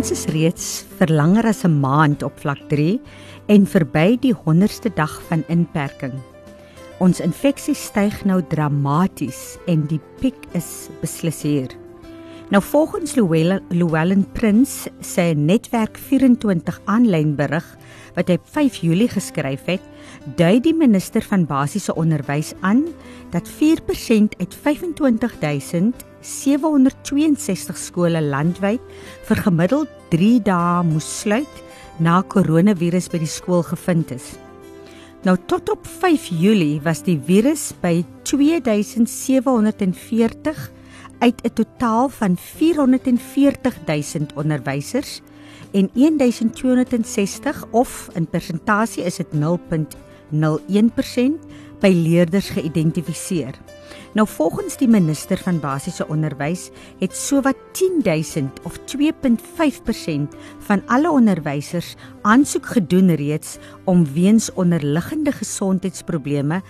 Ons is reeds vir langer as 'n maand op vlak 3 en verby die 100ste dag van inperking. Ons infeksie styg nou dramaties en die piek is beslis hier. Nou volgens Llewellyn Prince se netwerk 24 aanlyn berig wat hy 5 Julie geskryf het, dui die minister van basiese onderwys aan dat 4% uit 25000 762 skole landwyd vir gemiddeld 3 dae moes sluit na koronavirus by die skool gevind is. Nou tot op 5 Julie was die virus by 2740 uit 'n totaal van 440000 onderwysers en 1260 of in persentasie is dit 0.01% by leerders geïdentifiseer. Nou volgens die minister van basiese onderwys het sowat 10000 of 2.5% van alle onderwysers aansoek gedoen reeds om weens onderliggende gesondheidsprobleme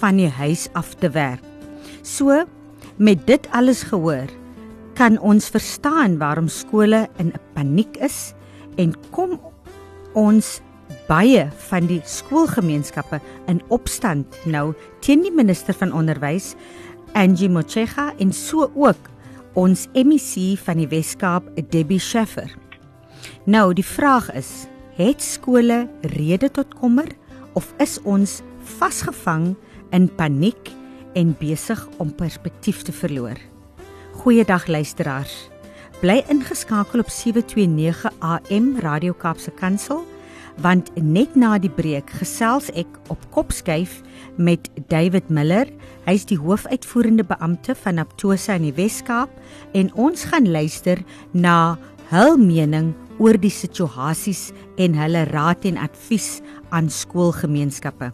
van die huis af te werk. So met dit alles gehoor, kan ons verstaan waarom skole in 'n paniek is en kom ons baie van die skoolgemeenskappe in opstand nou teen die minister van onderwys Angie Mochega en so ook ons MEC van die Weskaap, Debbie Scheffer. Nou die vraag is, het skole rede tot kommer of is ons vasgevang in paniek en besig om perspektief te verloor? Goeiedag luisteraars. Bly ingeskakel op 729 AM Radio Kaapse Kansel want net na die breek gesels ek op kopskuif met David Miller. Hy's die hoofuitvoerende beampte van Aptosa in die Wes-Kaap en ons gaan luister na hul mening oor die situasies en hulle raad en advies aan skoolgemeenskappe.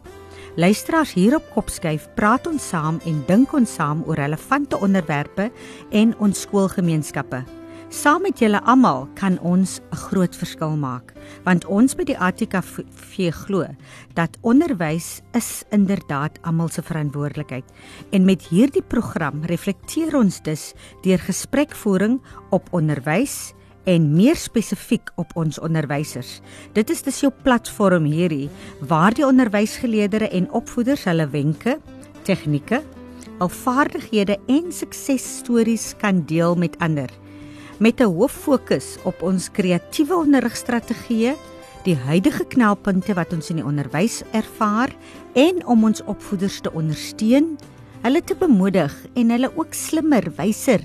Luisteraars hier op Kopskuif praat ons saam en dink ons saam oor relevante onderwerpe en ons skoolgemeenskappe. Saam met julle almal kan ons 'n groot verskil maak, want ons by die ATKV glo dat onderwys is inderdaad almal se verantwoordelikheid. En met hierdie program reflekteer ons dus deur gesprekvoering op onderwys en meer spesifiek op ons onderwysers. Dit is dus jou platform hierdie waar die onderwysgeleerders en opvoeders hulle wenke, tegnieke, al vaardighede en suksesstories kan deel met ander met 'n hoof fokus op ons kreatiewe onderrigstrategieë, die huidige knelpunte wat ons in die onderwys ervaar en om ons opvoeders te ondersteun, hulle te bemoedig en hulle ook slimmer, wyser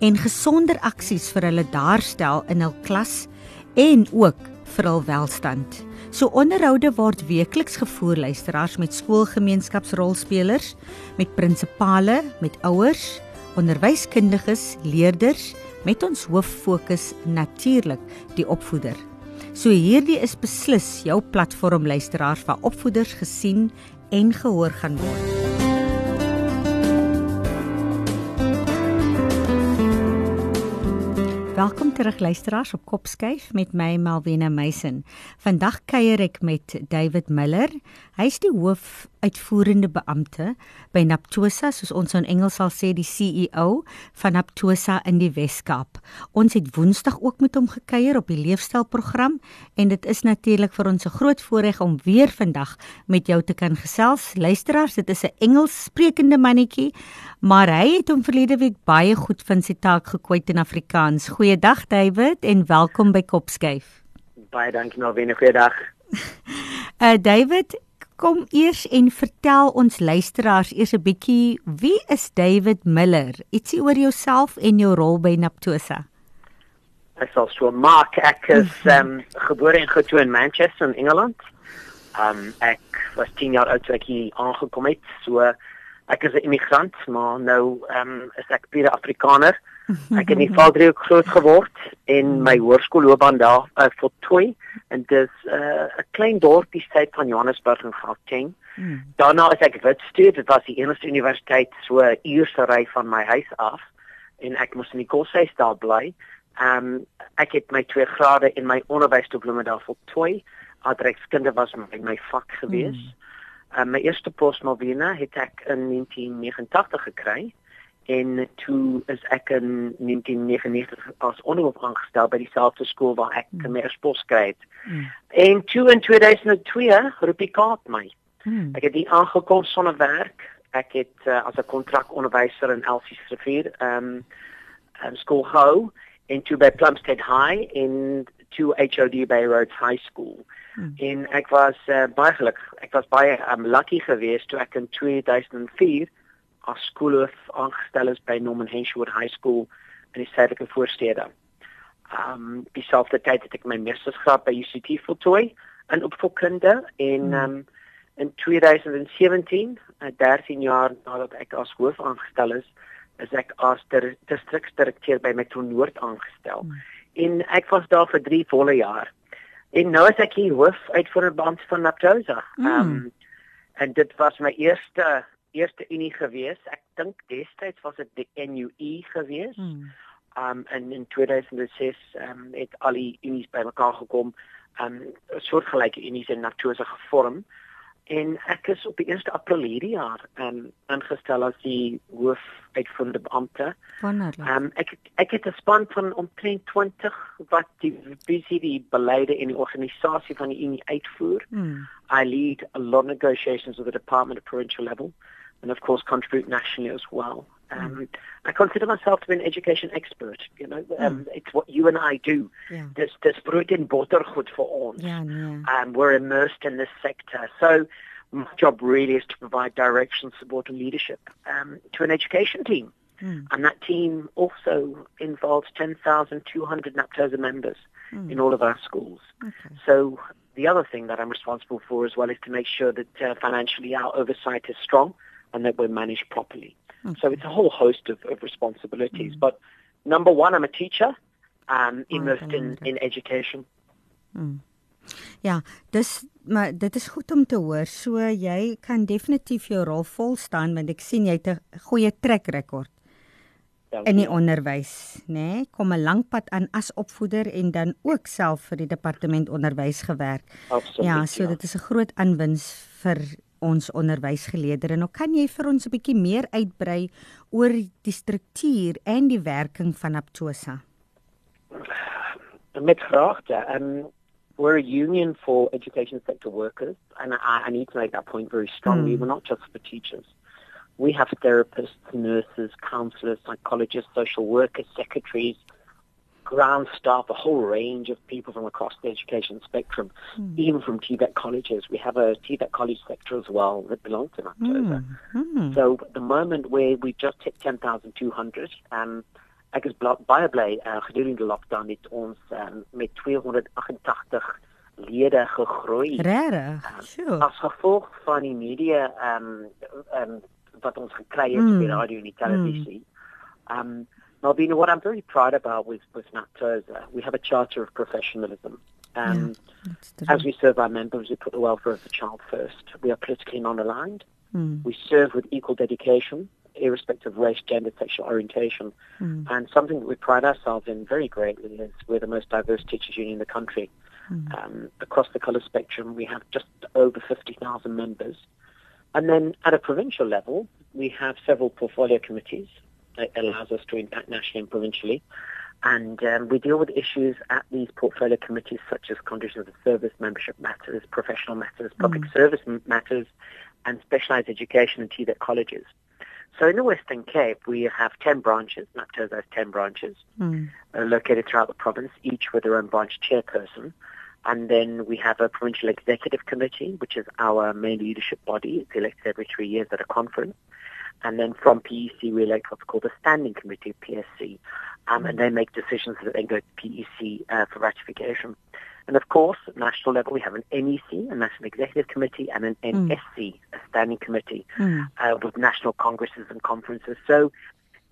en gesonder aksies vir hulle daarstel in hul klas en ook vir hul welstand. So onderhoude word weekliks gevoer luisteraars met skoolgemeenskapsrolspelers, met prinsipale, met ouers, onderwyskundiges, leerders met ons hoof fokus natuurlik die opvoeder. So hierdie is beslis jou platform luisteraars waar opvoeders gesien en gehoor gaan word. Welkom terug luisteraars op Kopskuif met my Malwena Meisen. Vandag kuier ek met David Miller. Hy's die hoof uitvoerende beampte by Naptosa, soos ons in Engels sal sê die CEO van Naptosa in die Wes-Kaap. Ons het Woensdag ook met hom gekuier op die leefstylprogram en dit is natuurlik vir ons 'n groot voorreg om weer vandag met jou te kan gesels. Luisteraars, dit is 'n Engels sprekende mannetjie, maar hy het hom verlede week baie goed van sy taak gekwyt in Afrikaans. Goeiedag David en welkom by Kopskyf. Baie dankie nou weer 'n goeie dag. Uh David, Kom eers en vertel ons luisteraars eers 'n bietjie wie is David Miller? Ietsie oor jouself en jou rol by Naptosa. Ek sal so Mark ek is um, gebore en getoe in Manchester in Engeland. Um ek was 10 jaar oud toe ek hier aangekom het. So ek is 'n immigrant, maar nou um is ek pure Afrikaner. Ek het in Valdriehoek groot geword en my hoërskoolloopbaan daar uh, voltooi en dit is uh, 'n uh, klein dorpie suid van Johannesburg in Gauteng. Hmm. Daarna is ek Witstreek, dit was die enigste universiteit so 'n uur se ry van my huis af en ek moes in die koshuis daar bly. Ehm um, ek het my twee grade in my onderwysdiploma daar voltooi. Adrekskunde was my, my vak gewees. Hmm. Um, my eerste postmalvina het ek in 1989 gekry en toe is ek in 1999 as onderhoof aangestel by dieselfde skool waar ek mm. my spos gekry het. Mm. En toe in 2002 roep die kaart my. Mm. Ek het die aangekom sonder werk. Ek het uh, as 'n kontraktonderwyser in Elsie Rivier ehm um, um, skool hou en toe by Plumstead High in toe HOD Bay Road High School. Hmm. En ek was uh, baie gelukkig. Ek was baie um, lucky geweest toe ek in 2004 as skoolhoof aangestel is by Norman Henshaw High School in die suidelike voorstede. Um dieselfde tyd het ek my meestersgraad by UCT voltooi in opvoedkunde en hmm. um in 2017, 13 jaar nadat ek as hoof aangestel is, is ek as distriksdirekteur by Metro Noord aangestel. Hmm. En ek was daar vir 3 volle jaar. En nou is ek hier hoof uitvoerende beampte van Naptosa. Hmm. Um en dit was my eerste eerste unie gewees. Ek dink destyds was dit die NUE gewees. Hmm. Um en in 2006 um het al die unies bymekaar gekom. Um soortgelyke unies in Naktosa gevorm. En ek is op die 1 April hierdie jaar um ingestel as die hoof uitvoerende beampte. Wonderlik. Um ek ek het 'n span van omtrent 20 wat die BCD beleide in die organisasie van die unie uitvoer. Hmm. I lead a lot of negotiations with the department at provincial level and of course contribute nationally as well. Um. I consider myself to be an education expert. You know, um, mm. it's what you and I do. Yeah. There's there's brood and bottergoed for ons. Yeah, yeah. Um, we're immersed in this sector, so my job really is to provide direction, support, and leadership um, to an education team. Mm. And that team also involves 10,200 NAPTOSA members mm. in all of our schools. Okay. So the other thing that I'm responsible for as well is to make sure that uh, financially our oversight is strong and that we're managed properly. Okay. So it's a whole host of, of responsibilities. Mm. But number one, I'm a teacher, um, immersed in, in education. Mm. Ja, dis maar dit is goed om te hoor. So jy kan definitief jou rol vol staan want ek sien jy het 'n goeie trek rekord in die onderwys, nê? Nee? Kom 'n lang pad aan as opvoeder en dan ook self vir die departement onderwys gewerk. Absoluut. Ja, so ja. dit is 'n groot aanwins vir ons onderwysgeleerders. Nou kan jy vir ons 'n bietjie meer uitbrei oor die struktuur en die werking van Aptosa? Met graagte. Um we're a union for education sector workers and I, I need to make that point very strongly. Mm. We're not just for teachers. We have therapists, nurses, counselors, psychologists, social workers, secretaries, ground staff, a whole range of people from across the education spectrum, mm. even from TVET colleges. We have a TVET college sector as well that belongs to October. Mm. Mm. So at the moment where we just hit 10,200, um, ek is baie bly uh, gedurende die lockdown het ons um, met 288 lede gegroei. Regtig? Um, sure. As gevolg van die media um um wat ons gekry het mm. hmm. radio en televisie. Mm. Um Malvina, what I'm very proud about with, with NAPTOSA, we have a charter of professionalism. Um, yeah, as we serve our members, we put the welfare of the child first. We are politically non-aligned. Mm. We serve with equal dedication, irrespective of race, gender, sexual orientation. Mm. And something that we pride ourselves in very greatly is we're the most diverse teachers union in the country. Mm. Um, across the colour spectrum, we have just over 50,000 members. And then at a provincial level, we have several portfolio committees it allows us to impact nationally and provincially. And um, we deal with issues at these portfolio committees such as conditions of service, membership matters, professional matters, public mm. service matters, and specialized education and TVET colleges. So in the Western Cape, we have 10 branches, NAPTOS has 10 branches, mm. uh, located throughout the province, each with their own branch chairperson. And then we have a provincial executive committee, which is our main leadership body. It's elected every three years at a conference. And then from PEC, we elect what's called a standing committee, of PSC, um, and they make decisions that then go to PEC uh, for ratification. And of course, at national level, we have an NEC, a National Executive Committee, and an mm. NSC, a standing committee, mm. uh, with national congresses and conferences. So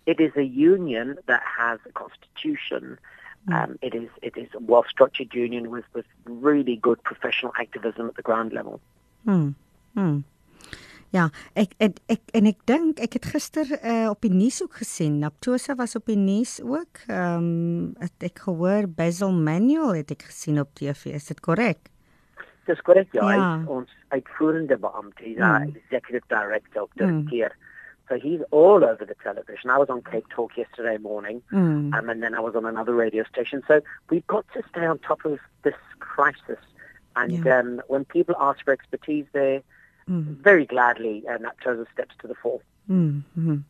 it is a union that has a constitution. Mm. Um, it is it is a well-structured union with, with really good professional activism at the ground level. Mm. Ja, ek ek, ek en ek dink ek het gister uh, op die nuus ook gesien. Naptosa was op die nuus ook. Ehm um, het ek gehoor Basil Manuel het ek gesien op TV. Is dit korrek? Dis korrek ja. ja. Ons uitvoerende beampte, ja, mm. executive director op die mm. So he's all over the television. I was on Cape Talk yesterday morning, Mm. um, and then I was on another radio station. So we've got to stay on top of this crisis. And Yeah. um, when people ask for expertise there, Mm. very gladly, uh, Naptosa steps to the fore. Mm. Mm.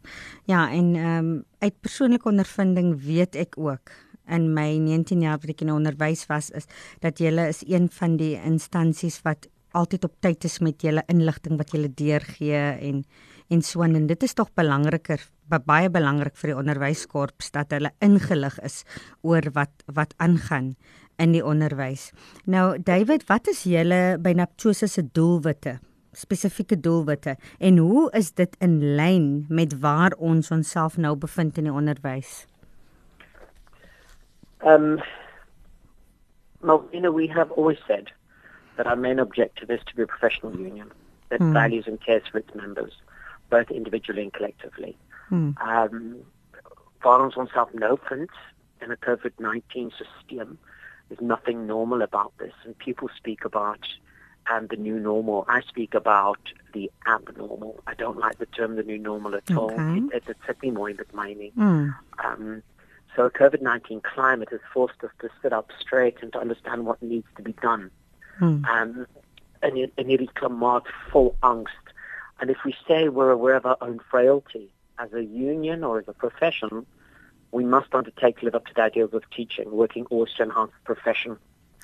Ja, en ehm um, uit persoonlike ondervinding weet ek ook in my 19 jaar wat ek in onderwys was is dat julle is een van die instansies wat altyd op tyd is met julle inligting wat julle deurgee en en so aan en dit is tog belangriker ba- baie belangrik vir die onderwyskorps dat hulle ingelig is oor wat wat aangaan in die onderwys. Nou David, wat is julle by Naptosa se doelwitte? Spesifieke doelwitte en hoe is dit in lyn met waar ons onsself nou bevind in die onderwys? Um, Malvina, we have always said that our main objective is to be a professional union that Hmm. values and cares for its members, both individually and collectively. Hmm. Um, waar ons onsself nou vind in 'n COVID-19 systeem, there's nothing normal about this, and people speak about um, the new normal. I speak about the abnormal. I don't like the term the new normal at all. Okay. It, it, it's certainly more in the mining. Mm. Um, so COVID-19 climate has forced us to sit up straight and to understand what needs to be done. Mm. Um, en en hierdie klimaat vol angst. And if we say we're aware of our own frailty as a union or as a profession, we must undertake to live up to the ideals of teaching, working always to enhance the profession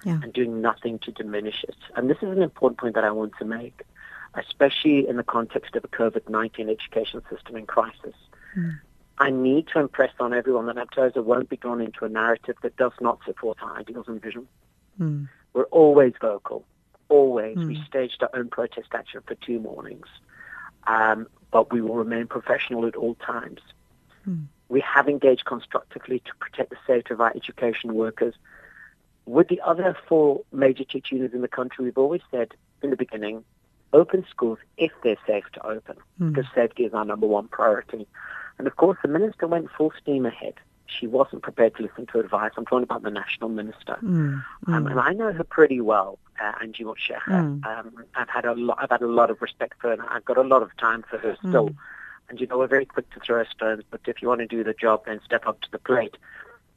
Yeah. and doing nothing to diminish it. And this is an important point that I want to make, especially in the context of a COVID-19 education system in crisis. Mm. I need to impress on everyone that Naptosa won't be drawn into a narrative that does not support our ideals and vision. Mm. We're always vocal. Always. We Mm. staged our own protest action for two mornings. Um, but we will remain professional at all times. Mm. We have engaged constructively to protect the safety of our education workers. With the other four major teacher unions in the country, we've always said in the beginning, open schools if they're safe to open, Mm. because safety is our number one priority. And of course, the minister went full steam ahead. She wasn't prepared to listen to advice. I'm talking about the national minister. Mm. Um, Mm. and I know her pretty well, uh, Angie Motshekga. Mm. Um, I've had a lot. I've had a lot of respect for her, and I've got a lot of time for her still. Mm. And you know, we're very quick to throw stones, but if you want to do the job, then step up to the plate.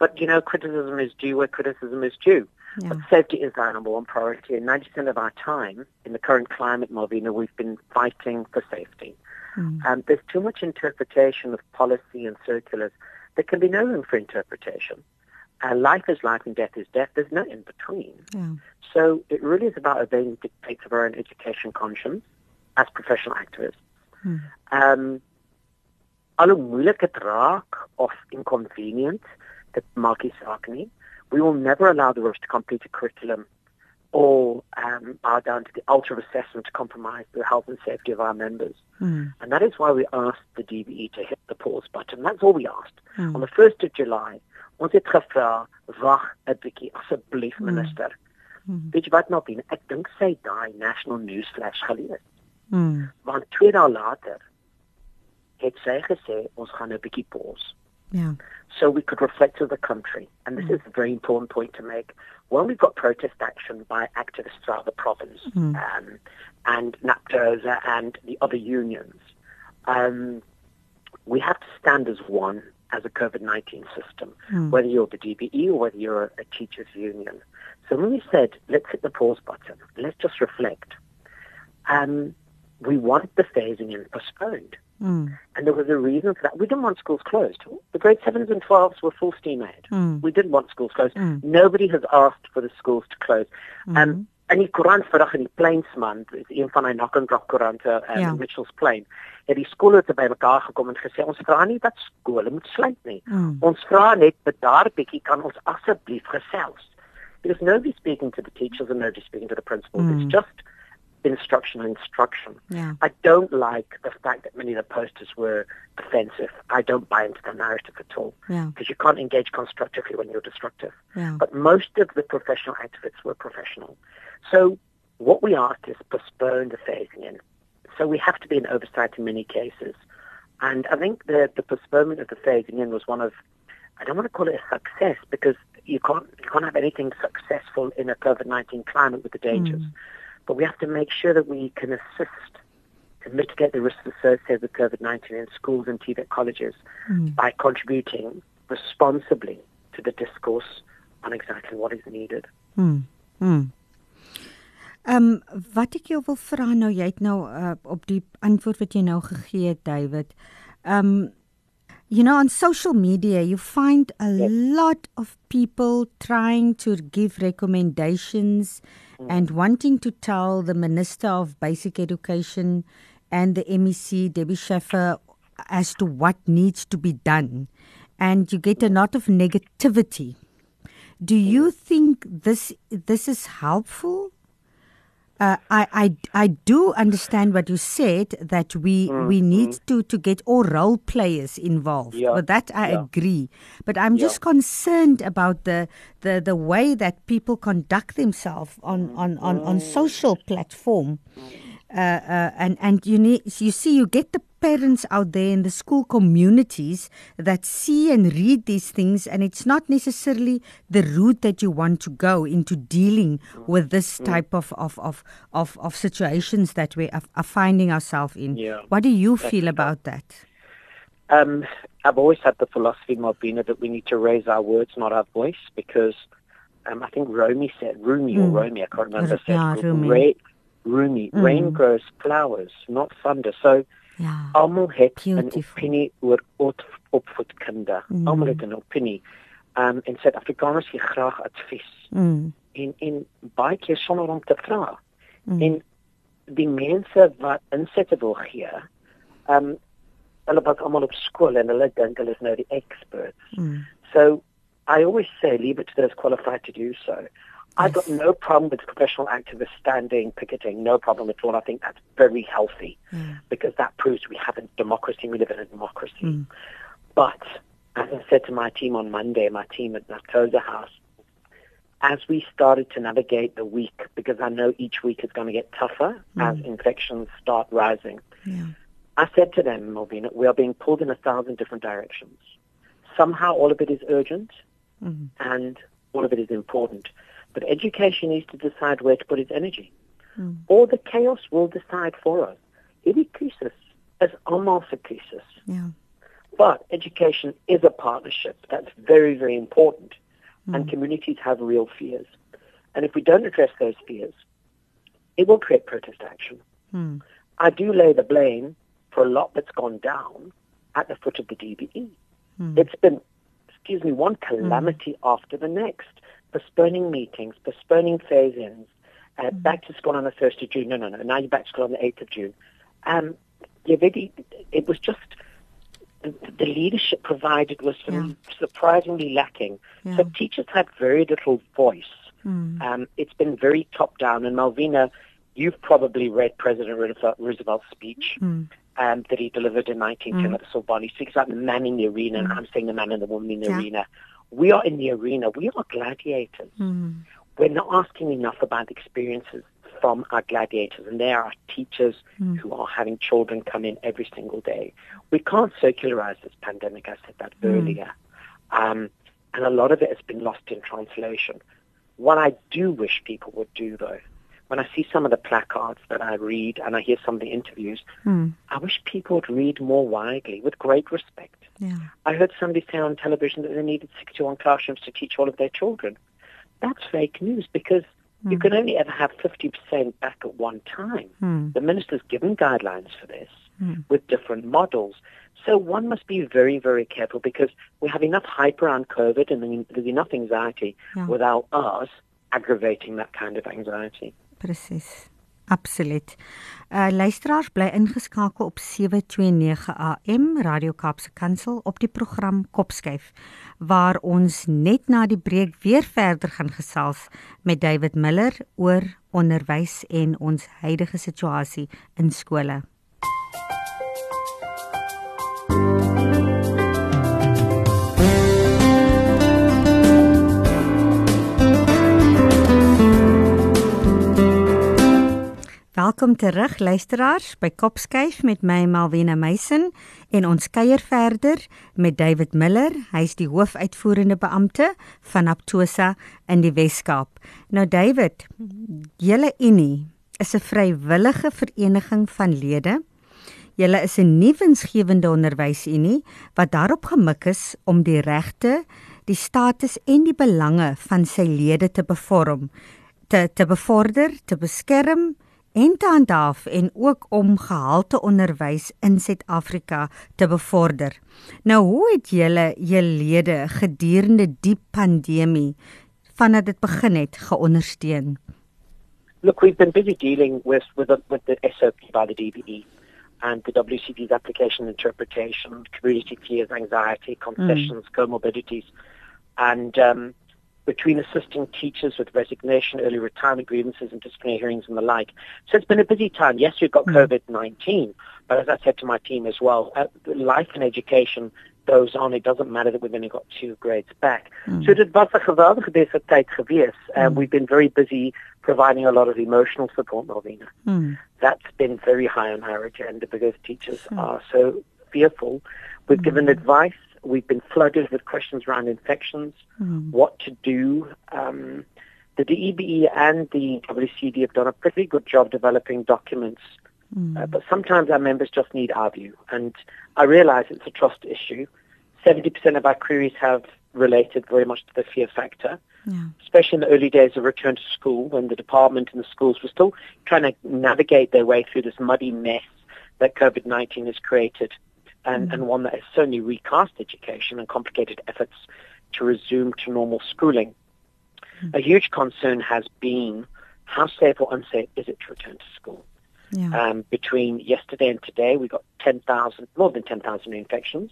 But you know, criticism is due where criticism is due. Yeah. But safety is our number one priority, and 90% of our time in the current climate, Malvina, we've been fighting for safety. Mm. Um, there's too much interpretation of policy and circulars. There can be no room for interpretation. Uh, life is life and death is death. There's no in between. Yeah. So it really is about obeying the dictates of our own education conscience as professional activists. Mm. Um, al hoe moeilik dit raak of inconvenient, dit maak nie saak nie. We will never allow the rest to complete a curriculum or um, bow down to the of assessment to compromise the health and safety of our members. Mm. And that is why we asked the DBE to hit the pause button. That's all we asked. Mm. On the 1st of July, ons het gevra, wag 'n bietjie asseblief Mm. minister. Mm. Weet jy wat nou bin? Ek dink sy daai national news flash gelees. Mm. Want twee dae later het sy gesê ons gaan 'n bietjie pause Ja. so we could reflect as a country. And this Mm. is a very important point to make. When we've got protest action by activists throughout the province Mm. um, and NAPTOSA and the other unions, um, we have to stand as one as a COVID-19 system, Mm. whether you're the DBE or whether you're a, a teachers union. So when we said, let's hit the pause button, let's just reflect, um, we want the phasing in postponed. Mm. And there was a reason for that. We didn't want schools closed. The grade 7s and 12s were full steam ahead. Mm. We didn't want schools closed. Mm. Nobody has asked for the schools to close. Mhm. Um, in die koerant vandag in die Plainsman, een van die Knockendrag koerante um, Ja. Mitchells Plain, het die skole te bymekaar gekom en gesê ons vra nie dat skole moet sluit nie. Mm. Ons vra net dat daar bietjie kan ons asseblief gesels. Because nobody's speaking to the teachers and nobody's speaking to the principals. Mm. It's just instruction and instruction. Ja. I don't like the fact that many of the posters were offensive. I don't buy into the narrative at all because you can't engage constructively when you're destructive. Ja. But most of the professional activists were professional. So what we asked is postpone the phasing in. So we have to be an oversight in many cases. And I think the, the postponement of the phasing in was one of, I don't want to call it a success because you can't, you can't have anything successful in a COVID-19 climate with the dangers. Mm. But we have to make sure that we can assist to mitigate the risks associated with COVID-19 in schools and TVET colleges mm. by contributing responsibly to the discourse on exactly what is needed. Mm. Mm. Ehm um, wat ek jou wil vra nou jy het nou uh, op die antwoord wat jy nou gegee het David. Ehm um, you know on social media you find a yes. lot of people trying to give recommendations mm. and wanting to tell the minister of basic education and the MEC Debbie Schäfer as to what needs to be done and you get a lot of negativity. Do you think this this is helpful? Uh, I, I I do understand what you said that we mm, we need to to get all role players involved. Yeah, With that I yeah. agree, but I'm yeah. just concerned about the, the the way that people conduct themselves on on on, on mm. social platform. Mm. Uh, uh, and and you need you see you get the parents out there in the school communities that see and read these things and it's not necessarily the route that you want to go into dealing with this mm. type of of of of, of situations that we are, are finding ourselves in yeah. what do you feel about that um, I've always had the philosophy, Malvina, that we need to raise our words, not our voice, because um, I think Romy said, Rumi mm. or Romy, I can't remember, said, yeah, Rumi. Ra- Rumi, mm. rain grows flowers, not thunder. So. Almal het 'n opinie oor opvoedkunde. Mm. Almal het 'n opinie. Um in Suid-Afrikaners gee graag advies. Mm. En en baie keer sonder om te vra. Mm. En die mense wat insette wil gee, um hulle was almal op skool en hulle dink hulle is nou die experts. Mm. So I always say leave it to those qualified to do so. I've got no problem with professional activists standing, picketing, no problem at all. I think that's very healthy mm. because that proves we have a democracy, we live in a democracy. Mm. But as I said to my team on Monday, my team at Naptosa House, as we started to navigate the week, because I know each week is going to get tougher mm. as infections start rising, yeah. I said to them, Malvina, we are being pulled in a thousand different directions. Somehow all of it is urgent mm. and all of it is important. But education needs to decide where to put its energy. Mm. Or the chaos will decide for us. Krisis is se. Yeah. But education is a partnership. That's very, very important. Mm. And communities have real fears. And if we don't address those fears, it will create protest action. Mm. I do lay the blame for a lot that's gone down at the foot of the DBE. Mm. It's been, excuse me, one calamity after the next postponing meetings, postponing phase-ins, uh, mm-hmm. back to school on the 1st of June. No, no, no. Now you're back to school on the 8th of June. Um, really, it was just the, the leadership provided was yeah. surprisingly lacking. Yeah. So teachers had very little voice. Mm. Um, it's been very top-down. And Malvina, you've probably read President Roosevelt's speech. Mm. Um, that he delivered in 1910 mm. at the Sorbonne. He speaks about the man in the arena, and mm. I'm saying the man and the woman in the yeah. arena we are in the arena. We are gladiators. Mm. We're not asking enough about experiences from our gladiators, and there are teachers mm. who are having children come in every single day. We can't circularize this pandemic. I said that mm. earlier, um, and a lot of it has been lost in translation. What I do wish people would do, though, when I see some of the placards that I read and I hear some of the interviews, mm. I wish people would read more widely with great respect. Yeah. I heard somebody say on television that they needed 61 classrooms to teach all of their children. That's fake news because mm. you can only ever have 50% back at one time. Mm. The minister's given guidelines for this mm. with different models. So one must be very, very careful because we have enough hype around COVID and there's enough anxiety yeah. without us aggravating that kind of anxiety. Presies. Absoluut. Uh luisteraars bly ingeskakel op 729 AM Radio Kaapse Kansel op die program Kopskyf waar ons net na die breek weer verder gaan gesels met David Miller oor onderwys en ons huidige situasie in skole. Welkom terug luisteraars by Kopskyf met my Malwena Meisen en ons kuier verder met David Miller. Hy's die hoofuitvoerende beampte van Aptosa in die Wes-Kaap. Nou David, julle Unie is 'n vrywillige vereniging van lede Julle is 'n nuwe winsgewende onderwysunie wat daarop gemik is om die regte, die status en die belange van sy lede te bevorm, te te bevorder, te beskerm en te handhaaf en ook om gehalte onderwys in Suid-Afrika te bevorder. Nou hoe het julle julle lede gedurende die pandemie vandat dit begin het geondersteun? Look, we've been busy dealing with with the, with the SOP by the DBE and the WCD's application interpretation, community fears, anxiety, concessions, mm. comorbidities, and um, between assisting teachers with resignation, early retirement grievances, and disciplinary hearings and the like. So it's been a busy time. Yes, we've got mm. COVID-19, but as I said to my team as well, uh, life and education goes on. It doesn't matter that we've only got two grades back. Mm. So dit was 'n geweldige tyd gewees. And mm. we've been very busy providing a lot of emotional support, Malvina. Mm. That's been very high on our agenda because teachers mm. are so fearful. We've given advice. We've been flooded with questions around infections, mm. what to do. Um, the DEBE and the WCD have done a pretty good job developing documents, mm. uh, but sometimes our members just need our view. And I realize it's a trust issue. 70% of our queries have related very much to the fear factor, yeah. especially in the early days of return to school when the department and the schools were still trying to navigate their way through this muddy mess that COVID-19 has created and, mm. and one that has certainly recast education and complicated efforts to resume to normal schooling. Mm. A huge concern has been how safe or unsafe is it to return to school? Yeah. Um, between yesterday and today, we got 10,000, more than 10,000 infections,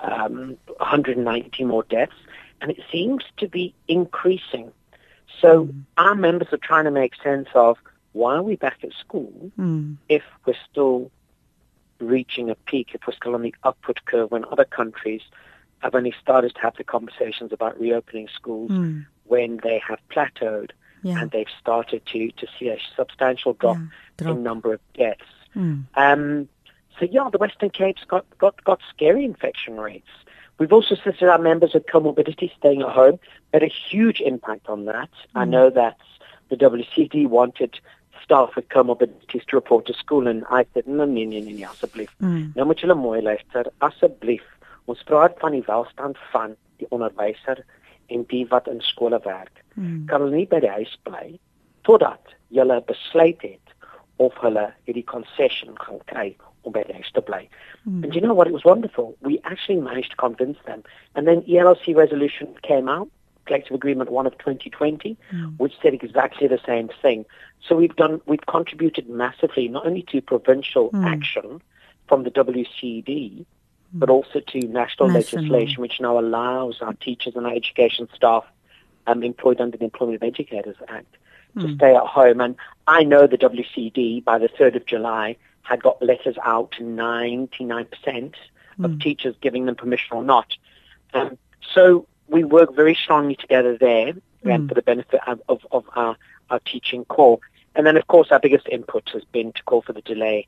um, 190 more deaths, and it seems to be increasing. So mm. our members are trying to make sense of why are we back at school mm. if we're still reaching a peak, It we're still on the upward curve when other countries have only started to have the conversations about reopening schools mm. when they have plateaued yeah. and they've started to, to see a substantial drop, yeah, drop. in number of deaths. Mm. Um, so yeah, the Western Cape's got, got, got scary infection rates. We've also assisted our members with comorbidity staying at home, had a huge impact on that. Mm. I know that the WCD wanted staff had come up with comorbidities to report to school and I said nee nee nee nee asseblief. Mm. Nou moet julle mooi luister asseblief. Ons praat van die welstand van die onderwyser en die wat in skole werk. Mm. Kan hulle nie by die huis bly totdat julle besluit het of hulle hierdie concession gaan kry om by die huis te bly. Mm. And you know what it was wonderful. We actually managed to convince them and then ELRC resolution came out collective agreement one of 2020, mm. which said exactly the same thing. So we've done, we've contributed massively not only to provincial mm. action from the WCD, mm. but also to national, legislation, which now allows our teachers and our education staff um, employed under the Employment of Educators Act to mm. stay at home. And I know the WCD by the 3rd of July had got letters out to 99% of mm. teachers giving them permission or not. Um, so we work very strongly together there mm. and for the benefit of, of, of our, our teaching core. And then, of course, our biggest input has been to call for the delay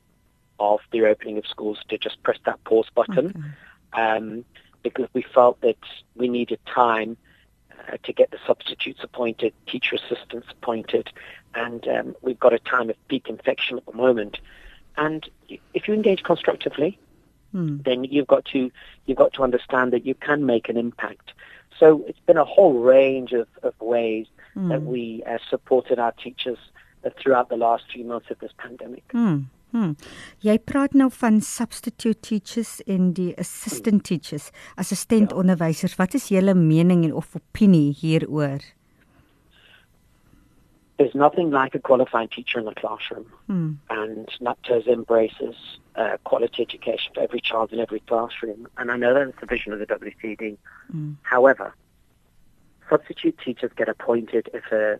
of the reopening of schools to just press that pause button okay. um, because we felt that we needed time uh, to get the substitutes appointed, teacher assistants appointed, and um, we've got a time of peak infection at the moment. And if you engage constructively, mm. then you've got to you've got to understand that you can make an impact. So it's been a whole range of, of ways mm. that we uh, supported our teachers uh, throughout the last few months of this pandemic. Mm. Hmm. Jy praat nou van substitute teachers en die assistant teachers, assistent ja. onderwysers. Wat is julle mening en of opinie hieroor? There's nothing like a qualified teacher in the classroom. Hmm. And NAPTOS embraces uh, quality education for every child in every classroom. And I know that's the vision of the WCD. Hmm. However, substitute teachers get appointed if a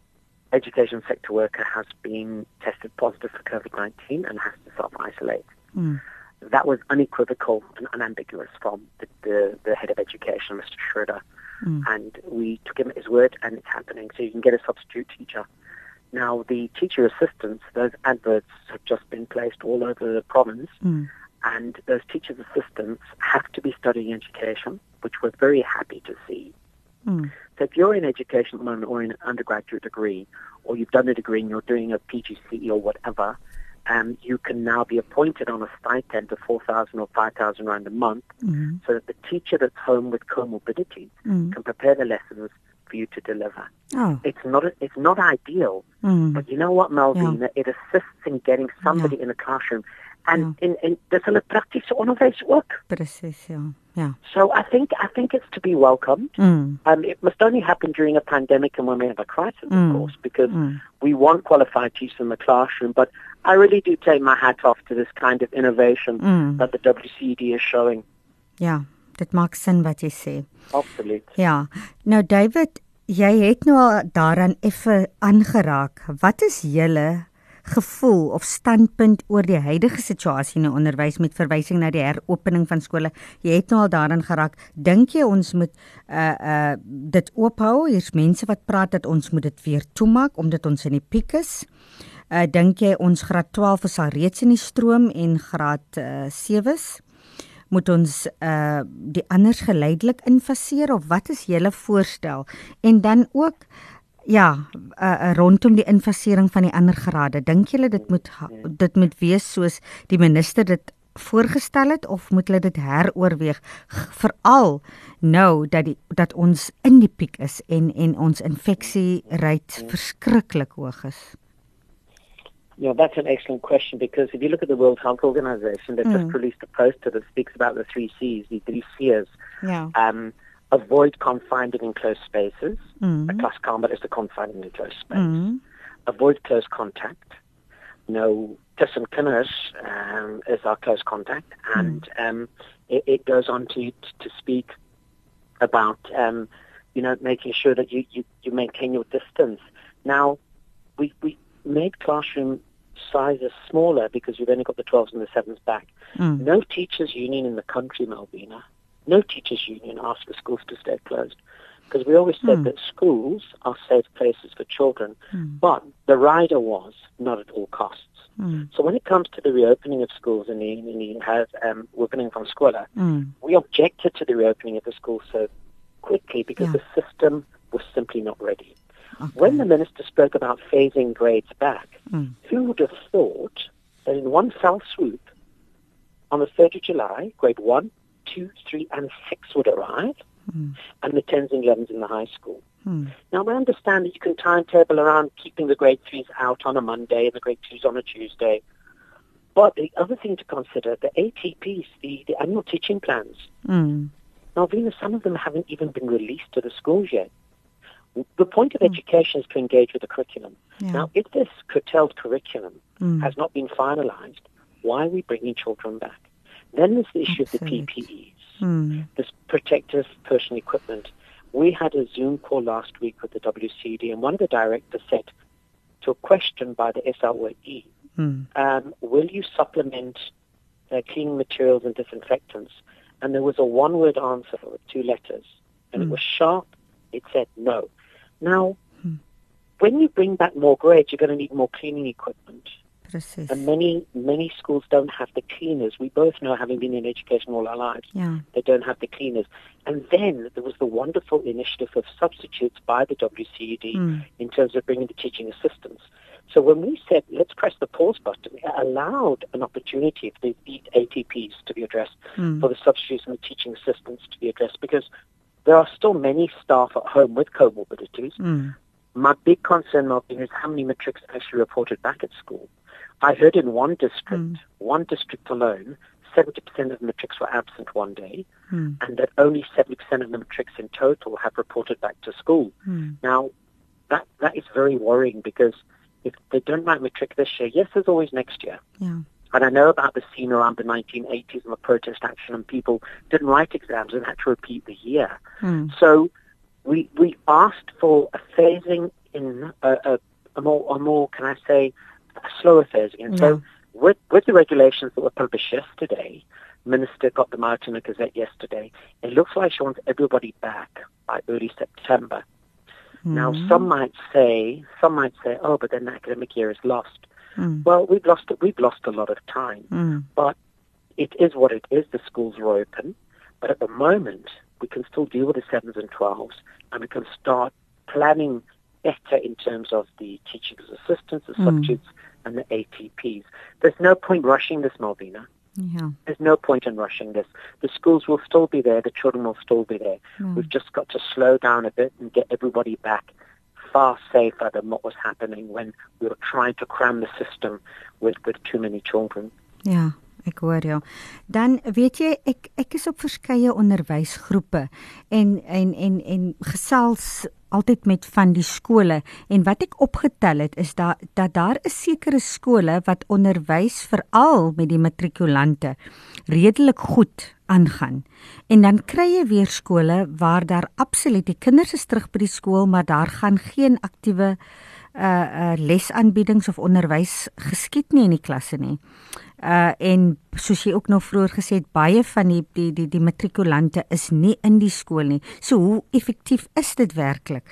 education sector worker has been tested positive for COVID-19 and has to self-isolate. Mm. That was unequivocal and unambiguous from the, the, the head of education, Mr. Schreuder. Mm. And we took him at his word, and it's happening. So you can get a substitute teacher now, the teacher assistants, those adverts have just been placed all over the province, mm. and those teachers assistants have to be studying education, which we're very happy to see. Mm. So if you're in education or in an undergraduate degree, or you've done a degree and you're doing a PGCE or whatever, um, you can now be appointed on a stipend of 4,000 or 5,000 rand a month Mm. so that the teacher that's home with comorbidity Mm. can prepare the lessons for you to deliver. Oh. It's not, it's not ideal, Mm. but you know what, Malvina? It assists in getting somebody in the classroom. And in, in, dis hulle praktiese onderwys ook. Presies, ja. Ja. So I think, I think it's to be welcomed. Mm. Um, it must only happen during a pandemic and when we have a crisis, Mm. of course, because Mm. we want qualified teachers in the classroom. But I really do take my hat off to this kind of innovation Mm. that the WCD is showing. Ja, dit maak sin wat jy sê. Absolute. Ja. Nou David, jy het nou al daaraan effe aangeraak. Wat is julle gevoel of standpunt oor die huidige situasie in die onderwys met verwysing na die heropening van skole? Jy het nou al daaraan geraak. Dink jy ons moet uh uh dit oophou? Hier's mense wat praat dat ons moet dit weer toemaak omdat ons in die piek is. Uh dink jy ons graad 12 is al reeds in die stroom en graad uh 7s? Moet ons uh die anders geleidelik infaseer of wat is julle voorstel? En dan ook ja uh, uh, rondom die infasering van die ander grade. Dink julle dit moet dit moet wees soos die minister dit voorgestel het of moet hulle dit heroorweeg? Veral nou dat die dat ons in die piek is en en ons infeksie rate verskriklik hoog is You know, that's an excellent question because if you look at the World Health Organization, they've just Mm. released a poster that speaks about the three C's, the three C's. ja Um, avoid confining in close spaces. mm. A class combat is the confining in close space. Mm. Avoid close contact. No, tussen kinders um, is our close contact, and um, it, it goes on to to speak about um, you know making sure that you, you, you maintain your distance. Now, we we made classroom sizes smaller because we've only got the 12s and the 7s back. Mm. No teachers union in the country, Malvina. No teachers union asked the schools to stay closed. Because we always said Hmm. that schools are safe places for children, Hmm. but the rider was not at all costs. Mm. So when it comes to the reopening of schools in the, in the has, um, opening from Squilla, Mm. we objected to the reopening of the schools so quickly because Yeah. the system was simply not ready. Okay. When the minister spoke about phasing grades back, Mm. who would have thought that in one fell swoop, on the 3rd of July, grade 1, 2, 3, and 6 would arrive, Mm. and the 10s and 11s in the high school. Mm. Now, I understand that you can timetable around keeping the grade 3s out on a Monday and the grade 2s on a Tuesday. But the other thing to consider, the ATPs, the, the annual teaching plans, Mm. now, Venus, some of them haven't even been released to the schools yet. The point of education is to engage with the curriculum. Yeah. Now, if this curtailed curriculum Mm. has not been finalized, why are we bringing children back? Then there's the issue of the PPEs, Mm. this protective personal equipment. We had a Zoom call last week with the WCD, and one of the directors said to a question by the SLWE, Mm. um, will you supplement uh, cleaning materials and disinfectants? And there was a one-word answer with two letters, and it Hmm. was sharp. It said no. Now, Hmm. when you bring back more grades, you're going to need more cleaning equipment. Presies. And many, many schools don't have the cleaners. We both know, having been in education all our lives, Ja. they don't have the cleaners. And then there was the wonderful initiative of substitutes by the WCED Mm. in terms of bringing the teaching assistants. So when we said, let's press the pause button, it allowed an opportunity for the these ATPs to be addressed, Mm. for the substitutes and the teaching assistants to be addressed, because there are still many staff at home with comorbidities. Mm. My big concern, Martin, is how many matrics actually reported back at school. I heard in one district, Mm. one district alone, 70% of the matrics were absent one day, Mm. and that only 70% of the matrics in total have reported back to school. Mm. Now, that that is very worrying because if they don't write matric this year, yes, there's always next year. Ja. And I know about the scene around the 1980s and the protest action, and people didn't write exams and had to repeat the year. Mm. So we we asked for a phasing in a, a, a more a more can I say a slower phasing. And Yeah. so with with the regulations that were published yesterday, Minister got them out in a gazette yesterday. It looks like she wants everybody back by early September. Now, Mm. some might say, some might say, oh, but then the academic year is lost. Mm. Well, we've lost, we've lost a lot of time, Mm. but it is what it is. The schools are open, but at the moment, we can still deal with the sevens and twelves, and we can start planning better in terms of the teaching assistants, the Mm. substitutes, and the ATPs. There's no point rushing this, Malvina. Ja. There's no point in rushing this. The schools will still be there. The children will still be there. Hmm. We've just got to slow down a bit and get everybody back far safer than what was happening when we were trying to cram the system with, with too many children. Ja, ek hoor jou. Dan weet jy ek ek is op verskeie onderwysgroepe en en en en gesels altyd met van die skole en wat ek opgetel het is da, dat daar is sekere skole wat onderwys veral met die matrikulante redelik goed aangaan. En dan kry jy weer skole waar daar absoluut die kinders is terug by die skool maar daar gaan geen aktiewe uh uh lesaanbiedings of onderwys geskied nie in die klasse nie. Uh en soos jy ook nou vroeër gesê het, baie van die die die die matrikulante is nie in die skool nie. So hoe effektief is dit werklik?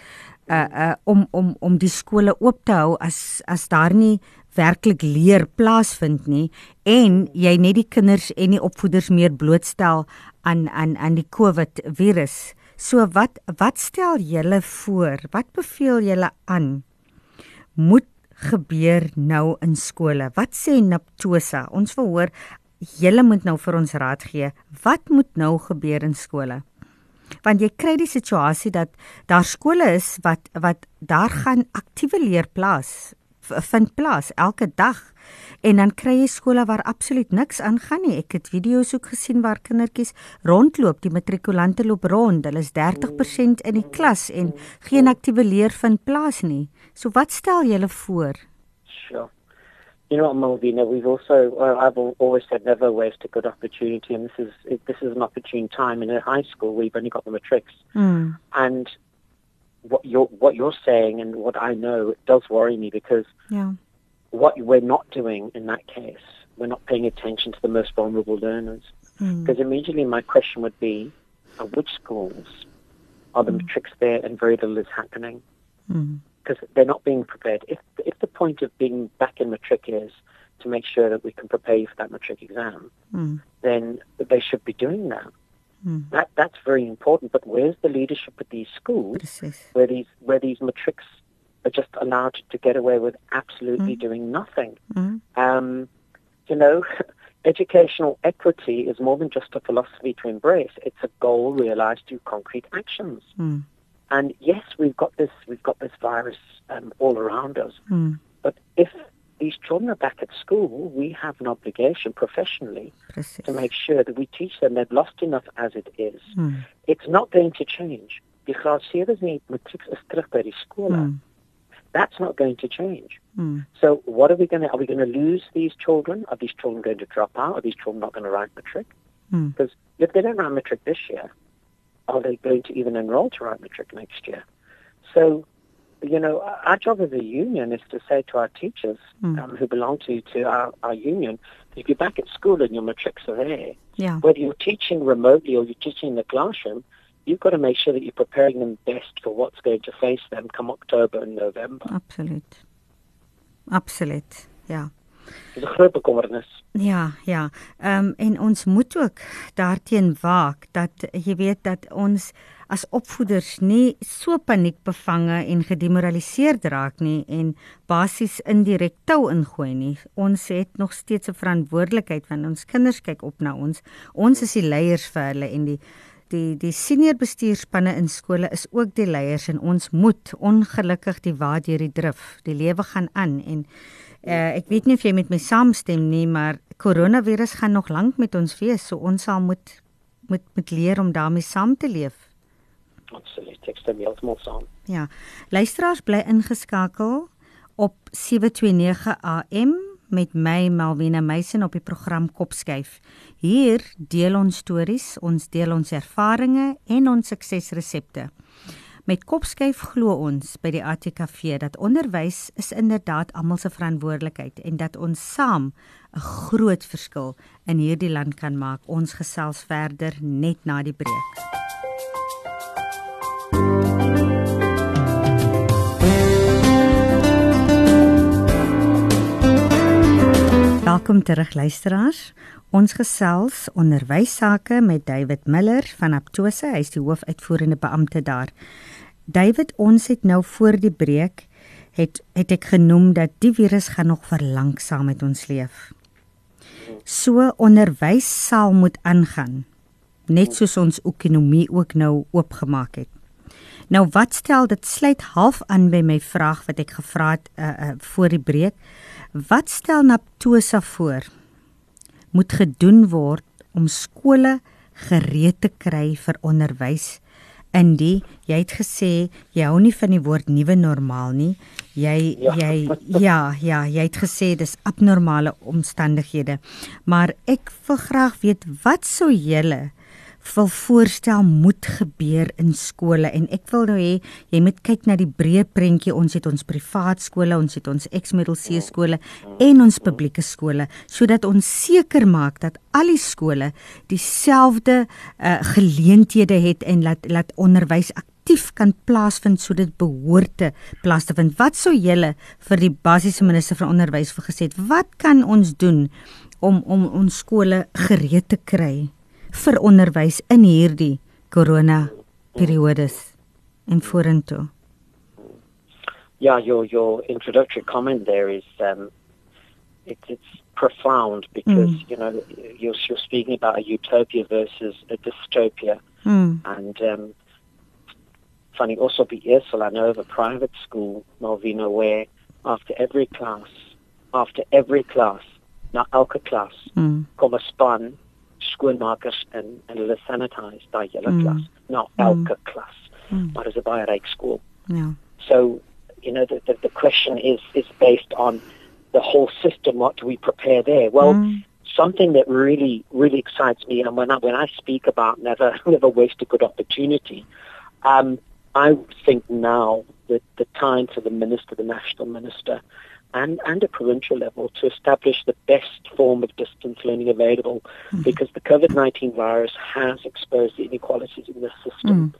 Uh uh om om om die skole oop te hou as as daar nie werklik leer plaasvind nie en jy net die kinders en die opvoeders meer blootstel aan aan aan die COVID virus. So wat wat stel julle voor? Wat beveel julle aan? moet gebeur nou in skole? Wat sê Naptosa? Ons wil hoor julle moet nou vir ons raad gee. Wat moet nou gebeur in skole? Want jy kry die situasie dat daar skole is wat wat daar gaan aktiewe leer plaas vind plaas elke dag en dan kry jy skole waar absoluut niks aangaan nie. Ek het video's ook gesien waar kindertjies rondloop, die matrikulante loop rond. Hulle is 30% in die klas en geen aktiewe leer vind plaas nie. So wat stel julle voor? Sure. You know what, Malvina, we've also, well, I've al- always said never waste a good opportunity, and this is this is an opportune time. In a high school, we've only got the matrics, Mm. and what you're what you're saying and what I know it does worry me because Ja. what we're not doing in that case, we're not paying attention to the most vulnerable learners. Mm. Because immediately my question would be, uh, which schools are the matrics there and very little is happening? Mm. because they're not being prepared. If if the point of being back in matric is to make sure that we can prepare you for that matric exam, Mm. then they should be doing that. Mm. That that's very important. But where's the leadership at these schools Presies. where these where these matrics are just allowed to get away with absolutely doing nothing? Mm. Um, you know, educational equity is more than just a philosophy to embrace. It's a goal realized through concrete actions. Mm. And yes, we've got this we've got this virus um, all around us. Mm. But if these children are back at school, we have an obligation professionally Presies. to make sure that we teach them they've lost enough as it is. Mm. It's not going to change. Die graadseerders nie matriek is terug by die skole. Mm. That's not going to change. Mm. So what are we going to, are we going to lose these children? Are these children going to drop out? Are these children not going to write matric? Mm. Because if they don't write matric this year, are they going to even enroll to write matric next year? So, you know, our job as a union is to say to our teachers Mm. um, who belong to, to our, our union, if you're back at school and your matrics are there, Ja. whether you're teaching remotely or you're teaching in the classroom, you've got to make sure that you're preparing them best for what's going to face them come October and November. Absoluut. Absoluut. Ja. Dis 'n groot bekommernis. Ja, ja. Ehm um, en ons moet ook daarteen waak dat jy weet dat ons as opvoeders nie so paniekbevange en gedemoraliseerd raak nie en basies indirek tou ingooi nie. Ons het nog steeds 'n verantwoordelikheid want ons kinders kyk op na ons. Ons is die leiers vir hulle en die die die senior bestuurspanne in skole is ook die leiers en ons moet ongelukkig die waad deur die drif. Die lewe gaan aan en Uh, ek weet nie of jy met my saamstem nie, maar koronavirus gaan nog lank met ons wees, so ons sal moet moet moet leer om daarmee saam te leef. Absoluut. Ek stem heeltemal saam. Ja. Luisteraars bly ingeskakel op 729 AM met my Malvina Meisen op die program Kopskyf. Hier deel ons stories, ons deel ons ervarings en ons suksesresepte. Met Kopskyf glo ons by die ATKV dat onderwys is inderdaad almal se verantwoordelikheid en dat ons saam 'n groot verskil in hierdie land kan maak. Ons gesels verder net na die breek. Welkom terug luisteraars. Ons gesels onderwys sake met David Miller van Aptose, hy is die hoofuitvoerende beampte daar. David, ons het nou voor die breek het het ek genoem dat die virus gaan nog vir lank saam met ons leef. So onderwys sal moet aangaan net soos ons ekonomie ook nou oopgemaak het. Nou wat stel dit sluit half aan by my vraag wat ek gevra het uh, uh, voor die breek. Wat stel Naptosa voor moet gedoen word om skole gereed te kry vir onderwys? Indie jy het gesê jy hou nie van die woord nuwe normaal nie. Jy ja. jy ja, ja, jy het gesê dis abnormale omstandighede. Maar ek wil graag weet wat sou julle wil voorstel moet gebeur in skole en ek wil nou hê jy moet kyk na die breë prentjie. Ons het ons privaat skole ons het ons ex-middel C skole en ons publieke skole sodat ons seker maak dat al die skole dieselfde uh, geleenthede het en laat laat onderwys aktief kan plaasvind sodat dit behoort te plaasvind. Wat sou julle vir die basiese minister van onderwys vir gesê het wat kan ons doen om om ons skole gereed te kry vir onderwys in hierdie corona periodes en vorentoe. Yeah, your your introductory comment there is um, it, it's profound because mm. you know you're, you're speaking about a utopia versus a dystopia, mm. and um, funny also be Ersel, I know of a private school, Malvina, where after every class, after every class, not elke class, mm. kom 'n span skoonmakers en en hulle sanitize daai hele mm. klas nou elke mm. klas mm. maar is 'n baie ryk skool yeah. so you know the, the the question is is based on the whole system what do we prepare there well mm. something that really really excites me and when I when I speak about never never waste a good opportunity um I think now that the time for the minister the national minister and, and a provincial level to establish the best form of distance learning available mm. because the COVID-19 virus has exposed the inequalities in the system.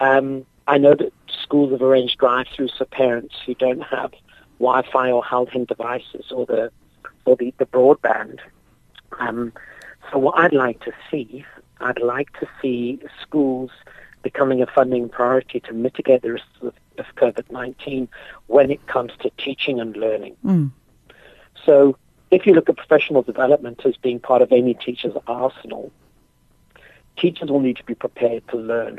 Mm. Um, I know that schools have arranged drive-throughs for parents who don't have Wi-Fi or handheld devices or the or the, the broadband. Um, so what I'd like to see, I'd like to see schools becoming a funding priority to mitigate the risks of, of COVID 19 when it comes to teaching and learning. Mm. So, if you look at professional development as being part of any teacher's arsenal, teachers will need to be prepared to learn.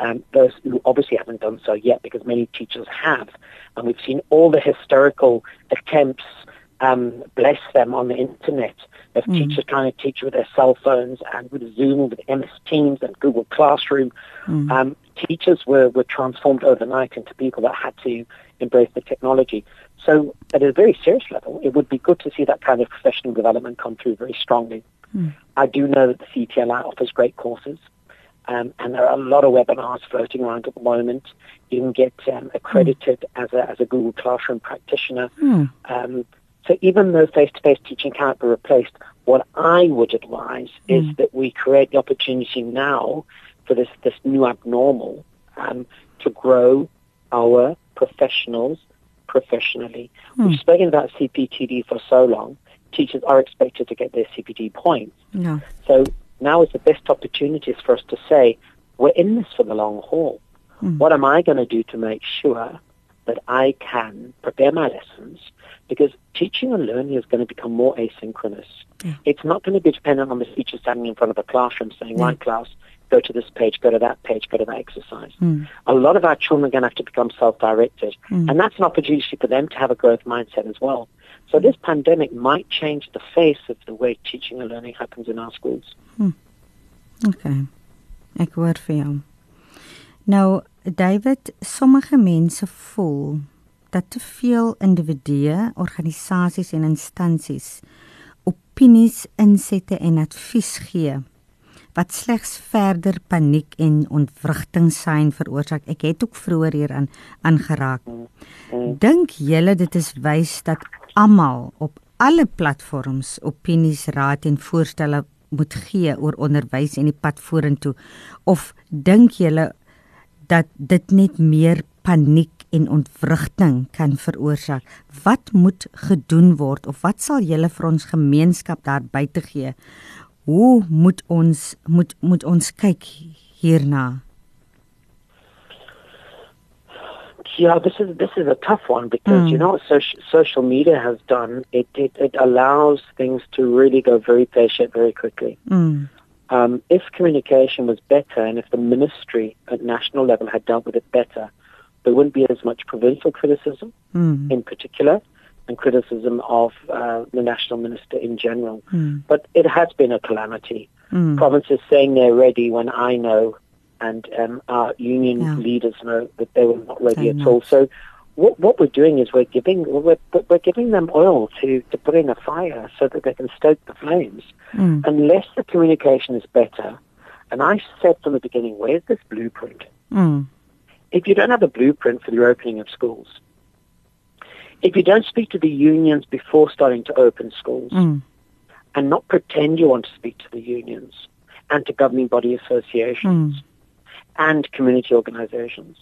Um, those who obviously haven't done so yet, because many teachers have, and we've seen all the hysterical attempts um, bless them on the internet of mm. teachers trying to teach with their cell phones and with Zoom, with MS Teams and Google Classroom. Mm. Um, teachers were, were transformed overnight into people that had to embrace the technology. So at a very serious level, it would be good to see that kind of professional development come through very strongly. Mm. I do know that the CTLI offers great courses. Um, and there are a lot of webinars floating around at the moment. You can get um, accredited mm. as, a, as a Google Classroom practitioner. Mm. Um, so even though face-to-face teaching can't be replaced, what I would advise mm. is that we create the opportunity now for this, this new abnormal um, to grow our professionals professionally. We've spoken about CPTD for so long. Teachers are expected to get their CPD points. No. So now is the best opportunity for us to say, we're in this for the long haul. Mm. What am I going to do to make sure that I can prepare my lessons because teaching and learning is going to become more asynchronous. Yeah. It's not going to be dependent on the teacher standing in front of a classroom saying, yeah. right, class, go to this page, go to that page, go to that exercise. Mm. A lot of our children are going to have to become self-directed, mm. and that's an opportunity for them to have a growth mindset as well. So this pandemic might change the face of the way teaching and learning happens in our schools. Hmm. Okay. Ek hoor vir jou. Nou, David, sommige mense voel dat te veel individue, organisasies en instansies opinies insette en advies gee wat slegs verder paniek en ontwrigting sien veroorsaak. Ek het ook vroeër hier aan aangeraak. Dink julle dit is wys dat almal op alle platforms opinies, raad en voorstelle moet gee oor onderwys en die pad vorentoe of dink julle dat dit net meer paniek en ontwrigting kan veroorsaak. Wat moet gedoen word of wat sal julle vir ons gemeenskap daar buite gee? Hoe moet ons moet moet ons kyk hierna? Yeah, this is this is a tough one because Mm. you know what social social media has done. It, it it allows things to really go very pear shaped very quickly. Mm. Um, if communication was better and if the ministry at national level had dealt with it better, there wouldn't be as much provincial criticism Mm. in particular and criticism of uh, the national minister in general. Mm. But it has been a calamity. Mm. Provinces saying they're ready when I know and um, our union Yeah. leaders know that they were not ready at all. So what, what we're doing is we're giving we're, we're giving them oil to, to put in a fire so that they can stoke the flames. Mm. Unless the communication is better, and I said from the beginning, where's this blueprint? Mm. If you don't have a blueprint for the opening of schools, if you don't speak to the unions before starting to open schools, Mm. and not pretend you want to speak to the unions and to governing body associations Mm. and community organizations.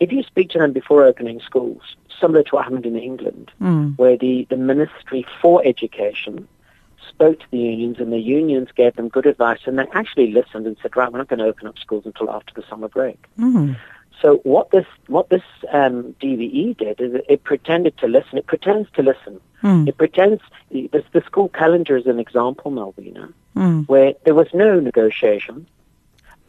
If you speak to them before opening schools, similar to what happened in England, Mm. where the, the Ministry for Education spoke to the unions and the unions gave them good advice and they actually listened and said, right, we're not going to open up schools until after the summer break. Mm. So what this what this um, DBE did is it pretended to listen. It pretends to listen. Mm. It pretends the, the school calendar is an example, Malvina Mm. where there was no negotiation.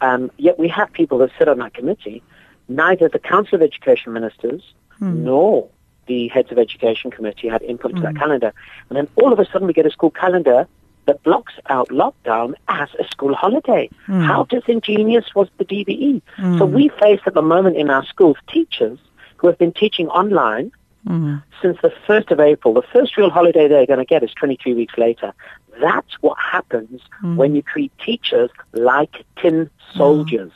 Um, yet we have people that sit on that committee. Neither the Council of Education Ministers Mm. nor the heads of education committee had input to that Mm. calendar. And then all of a sudden we get a school calendar that blocks out lockdown as a school holiday. Mm. How disingenuous was the DBE? So Mm. we face at the moment in our schools teachers who have been teaching online Mm. since the 1st of April. The first real holiday they're going to get is 23 weeks later. That's what happens Mm. when you treat teachers like tin soldiers.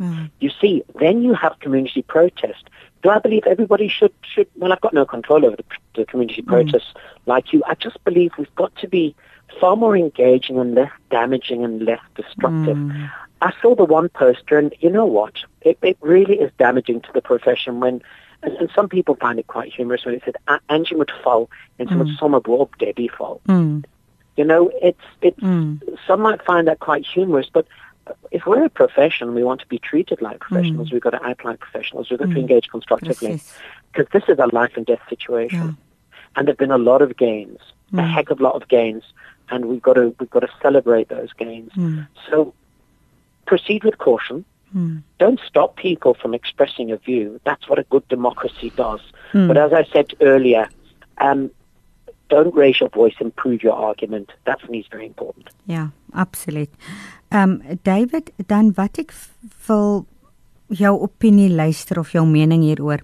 Mm. You see, then you have community protest. Do I believe everybody should, should well, I've got no control over the, the community protests like you. I just believe we've got to be far more engaging and less damaging and less destructive. Mm. I saw the one poster, and you know what? It, it really is damaging to the profession when, and, and some people find it quite humorous when it said "A- Angie would fall into mm. some Bob Debbie fall. Mm. You know, it's it's Mm. some might find that quite humorous, but if we're a profession, we want to be treated like professionals. We've got to act like professionals. We've got to Mm. engage constructively because this is a life and death situation, Yeah. and there've been a lot of gains, a Mm. heck of a lot of gains, and we've got to we've got to celebrate those gains. Mm. So proceed with caution. Mm. Don't stop people from expressing a view. That's what a good democracy does. Mm. But as I said earlier, um, don't raise your voice and prove your argument. That for me is very important. Ja, absoluut. Ehm um, David, dan wat ek wil jou opinie luister of jou mening hieroor.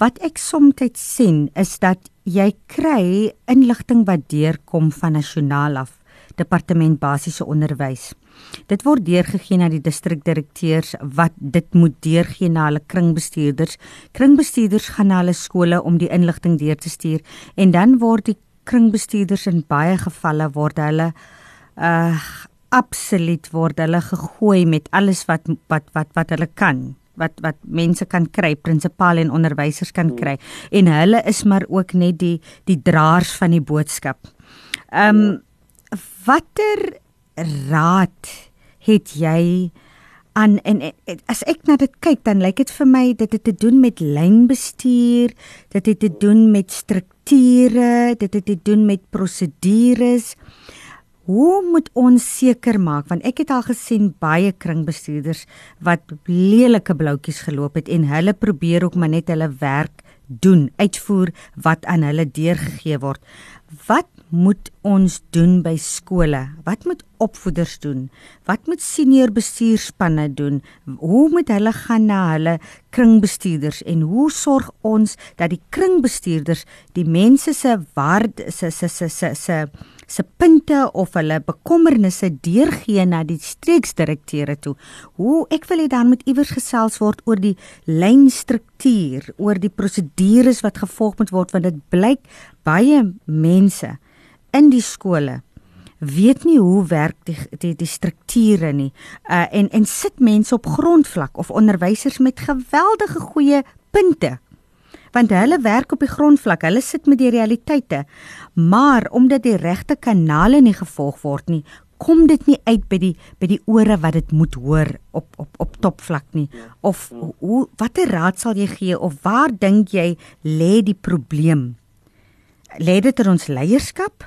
Wat ek soms sien is dat jy kry inligting wat deurkom van nasionaal af, departement basiese onderwys. Dit word deurgegee na die distrikdirekteurs wat dit moet deurgee na hulle kringbestuurders. Kringbestuurders gaan na hulle skole om die inligting deur te stuur en dan word die kringbestuurders in baie gevalle word hulle uh absoluut word hulle gegooi met alles wat wat wat wat hulle kan wat wat mense kan kry, prinsipale en onderwysers kan kry. En hulle is maar ook net die die draers van die boodskap. Ehm um, watter raad het jy aan en, en as ek na dit kyk dan lyk dit vir my dit het te doen met lynbestuur, dit het te doen met strukture, dit het te doen met prosedures. Hoe moet ons seker maak want ek het al gesien baie kringbestuurders wat lelike bloutjies geloop het en hulle probeer ook maar net hulle werk doen, uitvoer wat aan hulle deurgegee word. Wat moet ons doen by skole? Wat moet opvoeders doen? Wat moet senior bestuurspanne doen? Hoe moet hulle gaan na hulle kringbestuurders en hoe sorg ons dat die kringbestuurders die mense se waarde se se se se se se punte of hulle bekommernisse deurgee na die streeksdirekteure toe. Hoe ek wil hê dan moet iewers gesels word oor die lynstruktuur, oor die prosedures wat gevolg moet word want dit blyk baie mense in die skole weet nie hoe werk die die die strukture nie. Uh en en sit mense op grondvlak of onderwysers met geweldige goeie punte want hulle werk op die grondvlak, hulle sit met die realiteite. Maar omdat die regte kanale nie gevolg word nie, kom dit nie uit by die by die ore wat dit moet hoor op op op topvlak nie. Of hoe watter raad sal jy gee of waar dink jy lê die probleem? Lê dit in ons leierskap?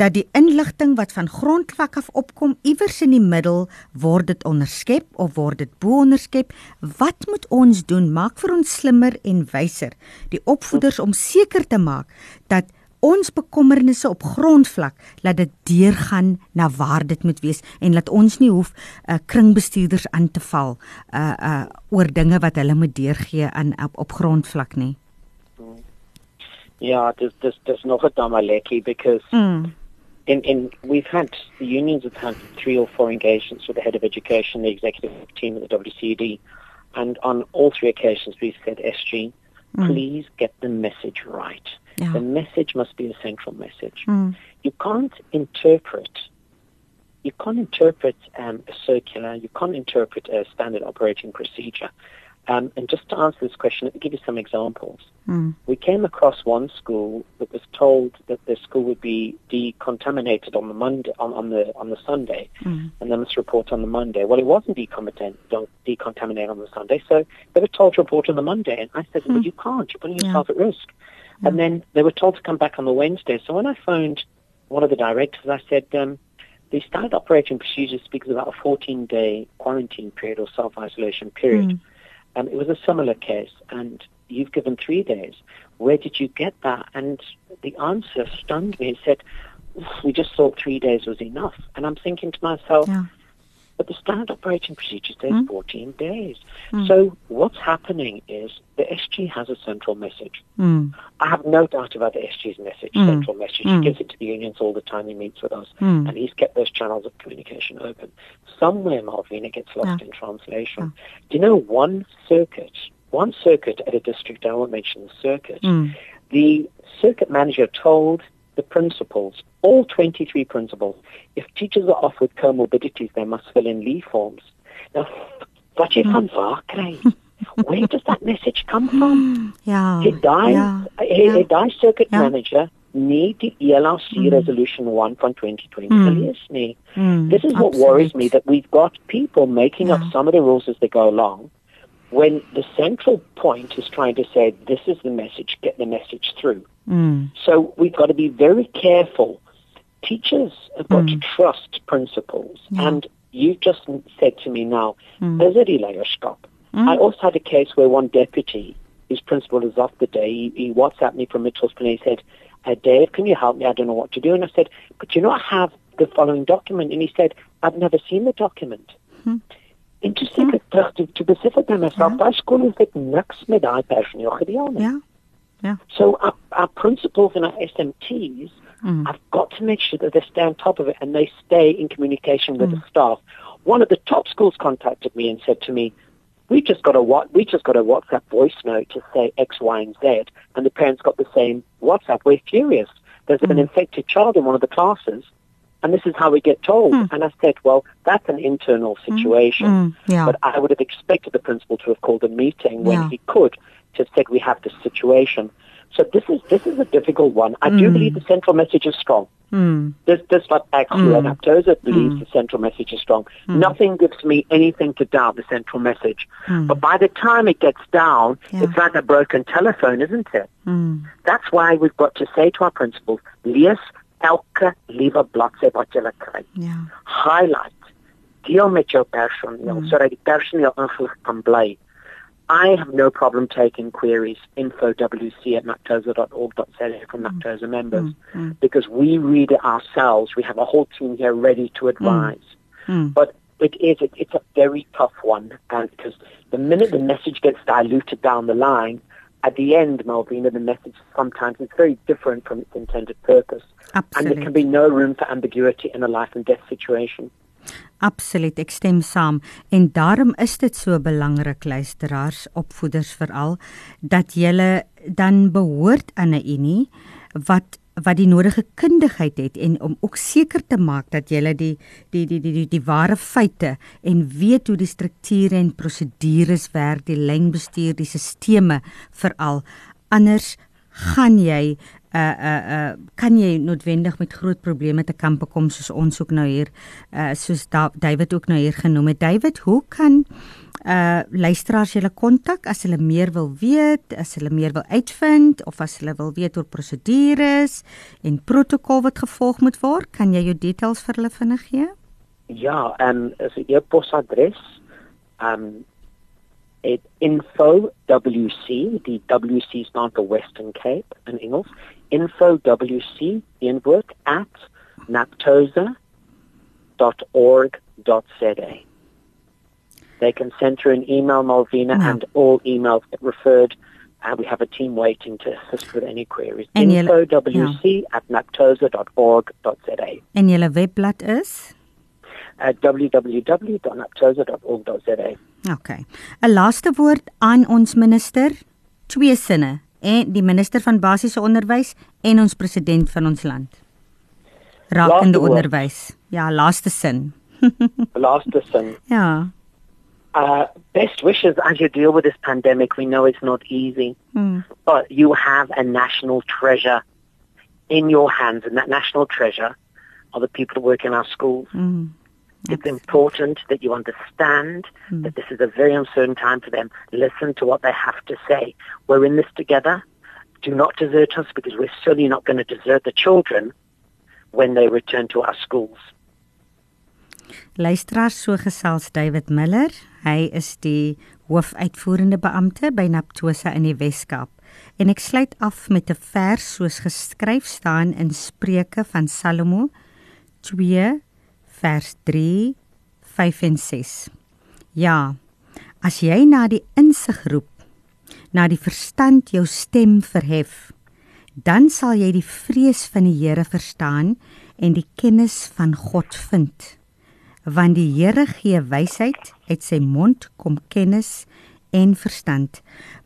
Dat die inligting wat van grondvlak af opkom iewers in die middel word dit onderskep of word dit bo onderskep? Wat moet ons doen? Maak vir ons slimmer en wyser. Die opvoeders om seker te maak dat ons bekommernisse op grondvlak laat dit deurgaan na waar dit moet wees en laat ons nie hoef uh, kringbestuurders aan te val uh uh oor dinge wat hulle moet deurgee aan op, op grondvlak nie. Ja, dis dis dis nog 'n damalekkie because mm in, in we've had the unions have had three or four engagements with the head of education, the executive team of the WCD, and on all three occasions we've said, SG, mm. please get the message right. Yeah. The message must be a central message. Mm. You can't interpret. You can't interpret um, a circular. You can't interpret a standard operating procedure um, and just to answer this question, let me give you some examples. Mm. We came across one school that was told that the school would be decontaminated on the Monday, on, on the on the Sunday, mm. and they must report on the Monday. Well, it wasn't decontaminated, decontaminated on the Sunday, so they were told to report on the Monday. And I said, mm. "Well, you can't. You're putting yourself yeah. at risk." And then they were told to come back on the Wednesday. So when I phoned one of the directors, I said. Um, the standard operating procedure speaks about a 14-day quarantine period or self-isolation period. Um, it was a similar case, and you've given three days. Where did you get that? And the answer stunned me. It said, we just thought three days was enough. And I'm thinking to myself, yeah. But the standard operating procedure says mm. 14 days. Mm. So what's happening is the SG has a central message. Mm. I have no doubt about the SG's message, mm. central message. He mm. gives it to the unions all the time. He meets with us, mm. and he's kept those channels of communication open. Somewhere, Malvina, it gets lost yeah. in translation. Yeah. Do you know one circuit? One circuit at a district. I won't mention the circuit. The circuit manager told the principals, all 23 principals. if teachers are off with comorbidities, they must fill in leave forms. Now, what waar Where does that message come from? Yeah. He died. Yeah. Yeah. died circuit yeah. manager need the ELRC mm. resolution 1 from 2020 mm. me. Mm. This is what worries me that we've got people making yeah. up some of the rules as they go along when the central point is trying to say this is the message, get the message through. Mm. So we've got to be very careful. Teachers have got mm. to trust principals yeah. and you just said to me now, mm. is it leierskap? Mm. I also had a case where one deputy, his principal is off the day, he, he WhatsApped me from Mitchell's and he said, uh, Dave, can you help me? I don't know what to do. And I said, but you know, I have the following document. And he said, I've never seen the document. Mm. Interesting mm. terug to, to besef by myself, yeah. daai skool het ek niks met daai personeel gedeel nie. Yeah. Yeah. So our, our principals and our SMTs mm. have got to make sure that they stay on top of it and they stay in communication with mm. the staff. One of the top schools contacted me and said to me, we just got a what we just got a WhatsApp voice note to say X, Y, and Z, and the parents got the same WhatsApp. We're furious. There's mm. an infected child in one of the classes, and this is how we get told. Mm. And I said, well, that's an internal hmm. situation, mm. Yeah. but I would have expected the principal to have called a meeting when yeah. he could to have said we have this situation. So this is this is a difficult one. I do hmm. believe the central message is strong. Mm. This, this what actually mm. Naptosa believes the central message is strong. Nothing gives me anything to doubt the central message. But by the time it gets down, yeah. it's like a broken telephone, isn't it? Mm. That's why we've got to say to our principals, lees elke liewe bladsy wat jy kry. Yeah. Highlight. Deel met jou personeel mm. sodat die personeel ingelig kan bly. I have no problem taking queries infowc at naptosa.org.za from mm. Naptosa members mm. Mm. because we read it ourselves. We have a whole team here ready to advise. Mm. Mm. But it is it, it's a very tough one and because the minute the message gets diluted down the line, at the end, Malvina, the message sometimes is very different from its intended purpose. Absolutely. And there can be no room for ambiguity in a life and death situation. Absoluut, ek stem saam en daarom is dit so belangrik luisteraars, opvoeders veral dat julle dan behoort aan 'n unie wat wat die nodige kundigheid het en om ook seker te maak dat julle die die die die die die ware feite en weet hoe die strukture en prosedures werk, die lynbestuur, die sisteme veral. Anders gaan jy uh uh uh kan jy noodwendig met groot probleme te kampe kom soos ons ook nou hier uh soos da David ook nou hier genoem het. David, hoe kan uh luisteraars julle kontak as hulle meer wil weet, as hulle meer wil uitvind of as hulle wil weet oor prosedures en protokol wat gevolg moet word? Kan jy jou details vir hulle vinnig gee? Ja, ehm um, as 'n e-posadres ehm um, it info wc die wc staan vir Western Cape in Engels info wc in work at naptosa.org.za they can send through an email Malvina no. and all emails get referred and we have a team waiting to assist with any queries en info wc ja. at naptosa.org.za en julle webblad is at www.naptosa.org.za. Okay. 'n Laaste woord aan ons minister, twee sinne, en die minister van basiese onderwys en ons president van ons land. Rakende onderwys. Ja, laaste sin. laaste sin. Ja. Uh, best wishes as you deal with this pandemic. We know it's not easy, mm. but you have a national treasure in your hands, and that national treasure are the people who work in our schools. Mm. It's important that you understand mm. that this is a very uncertain time for them. Listen to what they have to say. We're in this together. Do not desert us because we're certainly not going to desert the children when they return to our schools. Luisteraars so gesels David Miller. Hy is die hoofuitvoerende beampte by Naptosa in die Wes-Kaap. En ek sluit af met 'n vers soos geskryf staan in Spreuke van Salomo 2 vers 3, 5 en 6. Ja, as jy na die insig roep, na die verstand jou stem verhef, dan sal jy die vrees van die Here verstaan en die kennis van God vind. Want die Here gee wysheid, uit sy mond kom kennis en verstand.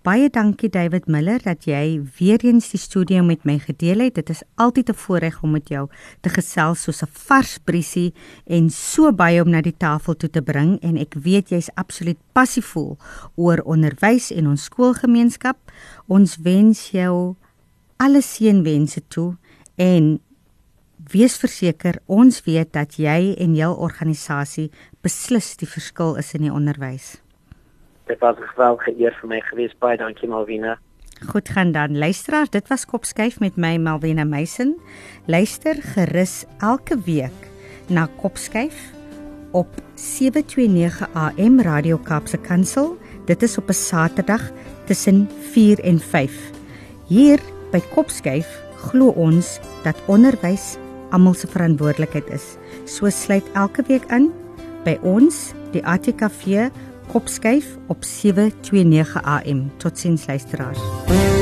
Baie dankie David Miller dat jy weer eens die studio met my gedeel het. Dit is altyd 'n voorreg om met jou te gesels soos 'n vars briesie en so baie om na die tafel toe te bring en ek weet jy's absoluut passievol oor onderwys en ons skoolgemeenskap. Ons wens jou alle seënwense toe en wees verseker ons weet dat jy en jou organisasie beslis die verskil is in die onderwys dit was 'n geweldige eer vir my gewees. Baie dankie Malvina. Goed gaan dan. Luisteraars, dit was Kopskyf met my Malvina Meisen. Luister gerus elke week na Kopskyf op 729 AM Radio Kaapse Kansel. Dit is op 'n Saterdag tussen 4 en 5. Hier by Kopskyf glo ons dat onderwys almal se verantwoordelikheid is. So sluit elke week in by ons, die ATKV Kopskyf op 729 AM. Totsiens luisteraars.